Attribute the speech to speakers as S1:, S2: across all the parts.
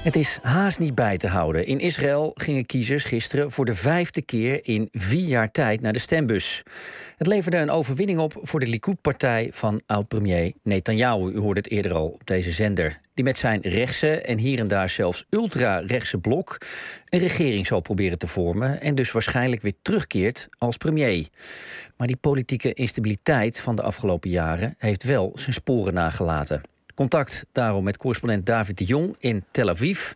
S1: Het is haast niet bij te houden. In Israël gingen kiezers gisteren voor de vijfde keer in vier jaar tijd naar de stembus. Het leverde een overwinning op voor de Likud-partij van oud-premier Netanyahu. U hoorde het eerder al op deze zender. Die met zijn rechtse en hier en daar zelfs ultra-rechtse blok een regering zal proberen te vormen. En dus waarschijnlijk weer terugkeert als premier. Maar die politieke instabiliteit van de afgelopen jaren heeft wel zijn sporen nagelaten. Contact daarom met correspondent David de Jong in Tel Aviv.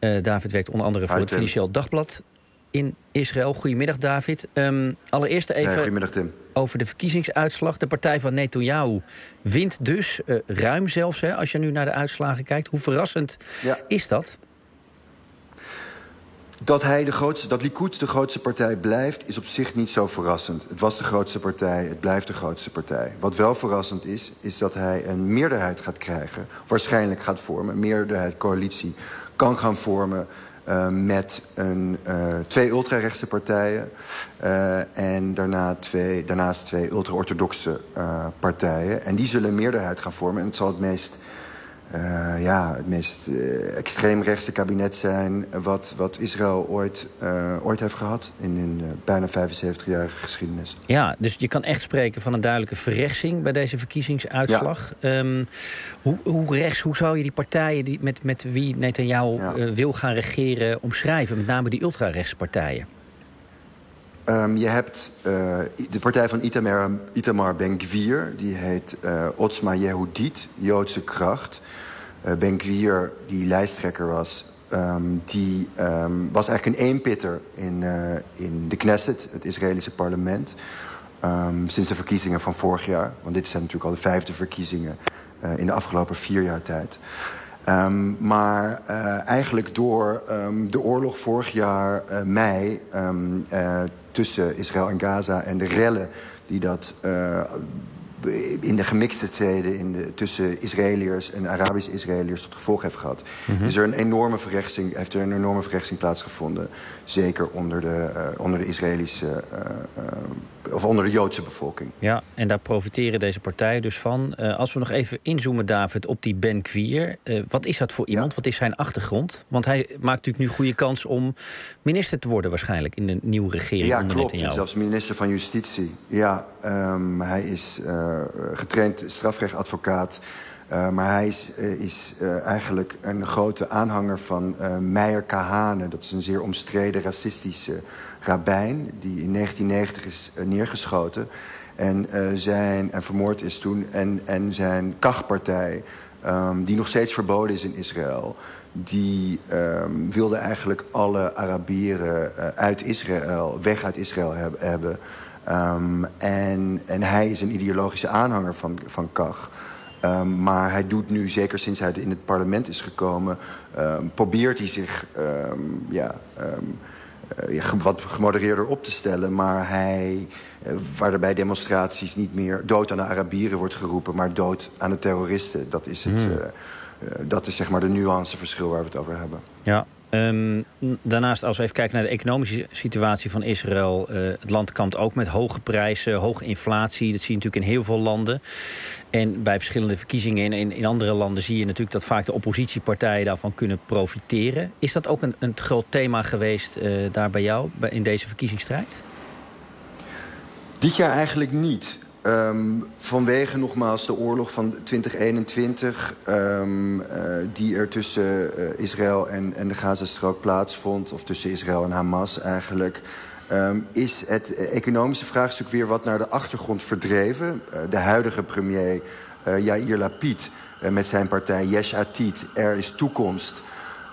S1: Uh, David werkt onder andere voor
S2: Hi,
S1: het. Financieel Dagblad in Israël. Goedemiddag, David. Um, allereerst even
S2: goedemiddag, Tim.
S1: over de verkiezingsuitslag. De partij van Netanyahu wint dus uh, ruim zelfs, hè, als je nu naar de uitslagen kijkt. Hoe verrassend
S2: Ja.
S1: is dat?
S2: Dat hij de grootste, dat Likud de grootste partij blijft, is op zich niet zo verrassend. Het was de grootste partij, het blijft de grootste partij. Wat wel verrassend is, is dat hij een meerderheid gaat krijgen, waarschijnlijk gaat vormen, een meerderheid coalitie kan gaan vormen uh, met een, uh, twee ultrarechtse partijen uh, en daarna twee, daarnaast twee ultra-orthodoxe partijen. En die zullen een meerderheid gaan vormen en het zal het meest uh, ja, het meest uh, extreemrechtse kabinet zijn... wat, wat Israël ooit, uh, ooit heeft gehad in een bijna 75-jarige geschiedenis.
S1: Ja, dus je kan echt spreken van een duidelijke verrechtsing... bij deze verkiezingsuitslag. Ja. Um, hoe, hoe rechts, hoe zou je die partijen die met, met wie Netanyahu ja. wil gaan regeren omschrijven? Met name die ultrarechtse partijen.
S2: Um, je hebt uh, de partij van Itamar, Itamar Ben-Gvir. Die heet uh, Otzma Yehudit, Joodse kracht. Uh, Ben-Gvir, die lijsttrekker was... Um, die um, was eigenlijk een eenpitter in, in de Knesset, het Israëlische parlement... sinds de verkiezingen van vorig jaar. Want dit zijn natuurlijk al de vijfde verkiezingen in de afgelopen vier jaar tijd. Maar eigenlijk door de oorlog vorig jaar mei um, tussen Israël en Gaza en de rellen die dat in de gemixte steden in de, tussen Israëliërs en Arabische Israëliërs tot gevolg heeft gehad, mm -hmm. is er een enorme verrechtsing, heeft er een enorme verrechtsing plaatsgevonden. Zeker onder de, onder de Israëlische of onder de Joodse bevolking.
S1: Ja, en daar profiteren deze partijen dus van. Uh, als we nog even inzoomen, David, op die Ben Kvier. Uh, wat is dat voor iemand? Ja. Wat is zijn achtergrond? Want hij maakt natuurlijk nu goede kans om minister te worden waarschijnlijk... in de nieuwe regering
S2: ja,
S1: onder
S2: klopt.
S1: Netanyahu.
S2: Zelfs minister van Justitie. Ja, um, hij is uh, getraind strafrechtadvocaat... Uh, maar hij is, uh, is uh, eigenlijk een grote aanhanger van Meijer Kahane. Dat is een zeer omstreden racistische rabbijn... die in 1990 is neergeschoten en, zijn, en vermoord is toen. En, en zijn Kach-partij, um, die nog steeds verboden is in Israël... die um, wilde eigenlijk alle Arabieren uit Israël, weg uit Israël heb, hebben... Um, en, en hij is een ideologische aanhanger van, van Kach... Um, maar hij doet nu, zeker sinds hij in het parlement is gekomen... Um, probeert hij zich um, ja, uh, wat gemodereerder op te stellen. Maar hij, uh, waar er bij demonstraties niet meer dood aan de Arabieren wordt geroepen... maar dood aan de terroristen. Dat is, het, hmm. uh, dat is zeg maar de nuanceverschil waar we het over hebben.
S1: Ja, Um, daarnaast, als we even kijken naar de economische situatie van Israël. Uh, het land kampt ook met hoge prijzen, hoge inflatie. Dat zie je natuurlijk in heel veel landen. En bij verschillende verkiezingen in, in, in andere landen zie je natuurlijk dat vaak de oppositiepartijen daarvan kunnen profiteren. Is dat ook een, een groot thema geweest uh, daar bij jou bij, in deze verkiezingsstrijd?
S2: Dit jaar eigenlijk niet. Um, vanwege nogmaals de oorlog van 2021... Um, uh, die er tussen uh, Israël en, en de Gazastrook plaatsvond... of tussen Israël en Hamas eigenlijk... Um, is het economische vraagstuk weer wat naar de achtergrond verdreven. Uh, de huidige premier Yair Lapid met zijn partij Yesh Atid... Er is toekomst...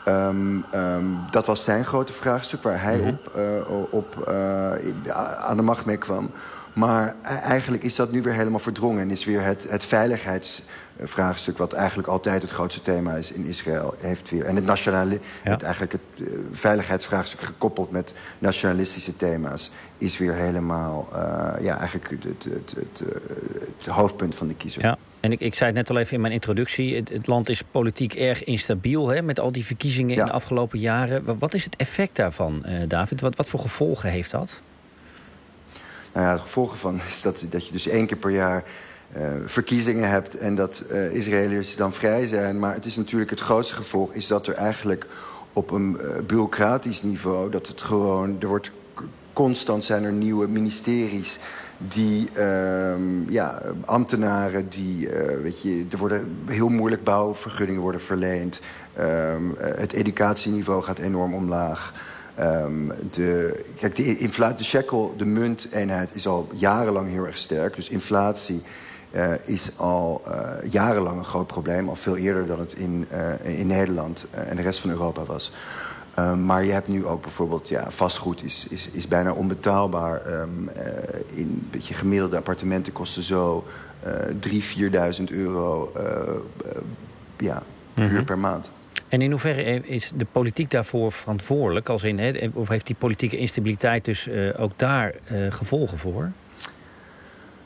S2: Um, um, dat was zijn grote vraagstuk waar hij mm -hmm. op, uh, op uh, aan de macht mee kwam. Maar eigenlijk is dat nu weer helemaal verdrongen. En is weer het, het veiligheidsvraagstuk... wat eigenlijk altijd het grootste thema is in Israël... Heeft weer, en het, nationale, ja. het, eigenlijk het uh, veiligheidsvraagstuk gekoppeld met nationalistische thema's... is weer helemaal uh, ja, eigenlijk het, het, het, het, het hoofdpunt van de kiezer.
S1: Ja. En ik, ik zei het net al even in mijn introductie. Het, het land is politiek erg instabiel hè, met al die verkiezingen ja. in de afgelopen jaren. Wat is het effect daarvan, uh, David? Wat, wat voor gevolgen heeft dat?
S2: Nou ja, het gevolg van is dat, dat je dus één keer per jaar verkiezingen hebt en dat Israëliërs dan vrij zijn. Maar het is natuurlijk het grootste gevolg is dat er eigenlijk op een bureaucratisch niveau... dat het gewoon, er wordt constant zijn er nieuwe ministeries die uh, ja, ambtenaren die, uh, weet je, er worden heel moeilijk bouwvergunningen worden verleend. Um, het educatieniveau gaat enorm omlaag. Um, de, kijk, de, inflatie, de shekel, de munteenheid, is al jarenlang heel erg sterk. Dus inflatie uh, is al uh, jarenlang een groot probleem. Al veel eerder dan het in, uh, in Nederland en de rest van Europa was. Um, maar je hebt nu ook bijvoorbeeld, ja, vastgoed is, is, is bijna onbetaalbaar. Um, uh, in beetje gemiddelde appartementen kosten zo uh, 3.000, 4.000 euro ja, huur mm -hmm. per maand.
S1: En in hoeverre is de politiek daarvoor verantwoordelijk? Als in, hè, of heeft die politieke instabiliteit dus ook daar gevolgen voor?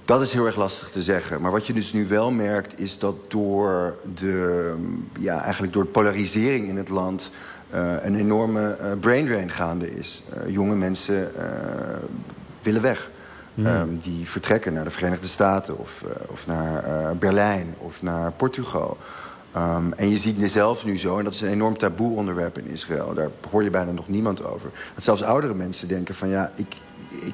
S2: Dat is heel erg lastig te zeggen. Maar wat je dus nu wel merkt, is dat door de, ja, eigenlijk door de polarisering in het land uh, een enorme brain drain gaande is. Jonge mensen willen weg. Mm. Um, die vertrekken naar de Verenigde Staten of, of naar Berlijn of naar Portugal. Um, en je ziet zelf nu zo, en dat is een enorm taboe onderwerp in Israël. Daar hoor je bijna nog niemand over. Dat zelfs oudere mensen denken van ja, ik, ik,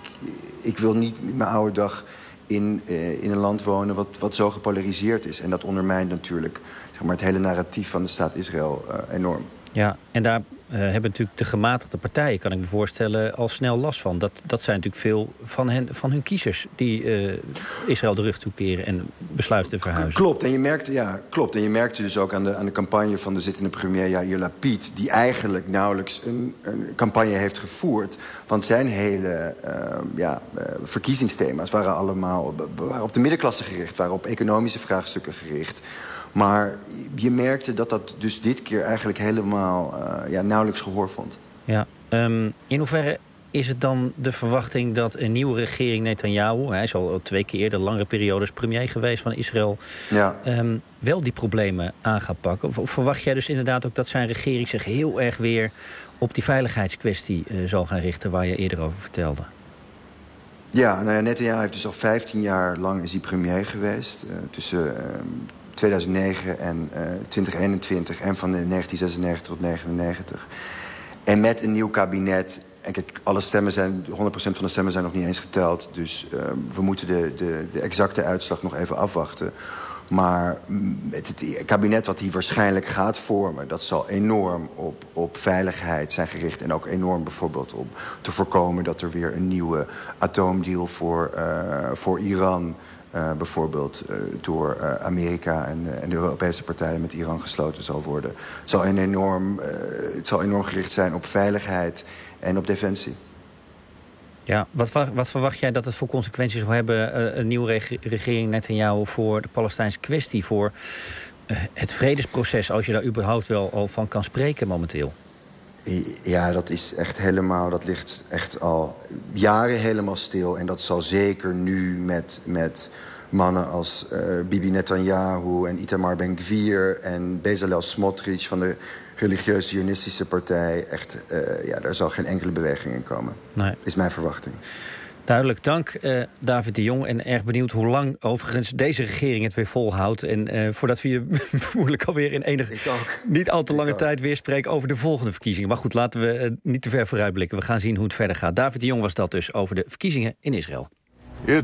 S2: ik wil niet mijn oude dag in, in een land wonen wat, wat zo gepolariseerd is. En dat ondermijnt natuurlijk zeg maar, het hele narratief van de staat Israël enorm.
S1: Ja, en daar hebben natuurlijk de gematigde partijen, kan ik me voorstellen, al snel last van. Dat, dat zijn natuurlijk veel van, hen, van hun kiezers die uh, Israël de rug toekeren en besluiten te verhuizen.
S2: Klopt, en je merkte, ja, klopt. En je merkte dus ook aan de, aan de campagne van de zittende premier Yair Lapid, die eigenlijk nauwelijks een, een campagne heeft gevoerd. Want zijn hele uh, ja, verkiezingsthema's waren allemaal op de middenklasse gericht, waren op economische vraagstukken gericht. Maar je merkte dat dat dus dit keer eigenlijk helemaal uh, ja, nauwelijks gehoor vond.
S1: Ja, um, in hoeverre is het dan de verwachting dat een nieuwe regering Netanyahu... hij is al twee keer de langere periodes premier geweest van Israël... Ja. Um, wel die problemen aan gaat pakken? Of, of, verwacht jij dus inderdaad ook dat zijn regering zich heel erg weer... op die veiligheidskwestie uh, zal gaan richten waar je eerder over vertelde?
S2: Ja, nou ja, Netanyahu heeft dus al 15 jaar lang is hij premier geweest. Uh, tussen uh, 2009 en uh, 2021 en van 1996 tot 1999. En met een nieuw kabinet. En kijk, alle stemmen zijn, 100% van de stemmen zijn nog niet eens geteld. Dus uh, we moeten de, de, de exacte uitslag nog even afwachten. Maar met het kabinet wat hij waarschijnlijk gaat vormen... dat zal enorm op, op veiligheid zijn gericht. En ook enorm bijvoorbeeld om te voorkomen... dat er weer een nieuwe atoomdeal voor, uh, voor Iran uh, bijvoorbeeld uh, door uh, Amerika en, de Europese partijen met Iran gesloten zal worden. Het zal, een enorm, enorm gericht zijn op veiligheid en op defensie.
S1: Ja, wat, wat verwacht jij dat het voor consequenties zal hebben, een nieuwe reg regering Netanyahu, voor de Palestijnse kwestie, voor het vredesproces, als je daar überhaupt wel al van kan spreken momenteel?
S2: Ja, dat is echt helemaal, dat ligt echt al jaren helemaal stil. En dat zal zeker nu met, met mannen als uh, Bibi Netanyahu en Itamar Ben-Gvir... en Bezalel Smotrich van de religieuze Zionistische partij... echt, uh, ja, daar zal geen enkele beweging in komen. Nee. Is mijn verwachting.
S1: Duidelijk, dank uh, David de Jong. En erg benieuwd hoe lang overigens deze regering het weer volhoudt. En uh, voordat we je vermoedelijk alweer in enige niet al te lange tijd weer spreken over de volgende verkiezingen. Maar goed, laten we uh, niet te ver vooruitblikken. We gaan zien hoe het verder gaat. David de Jong was dat dus over de verkiezingen in Israël. It's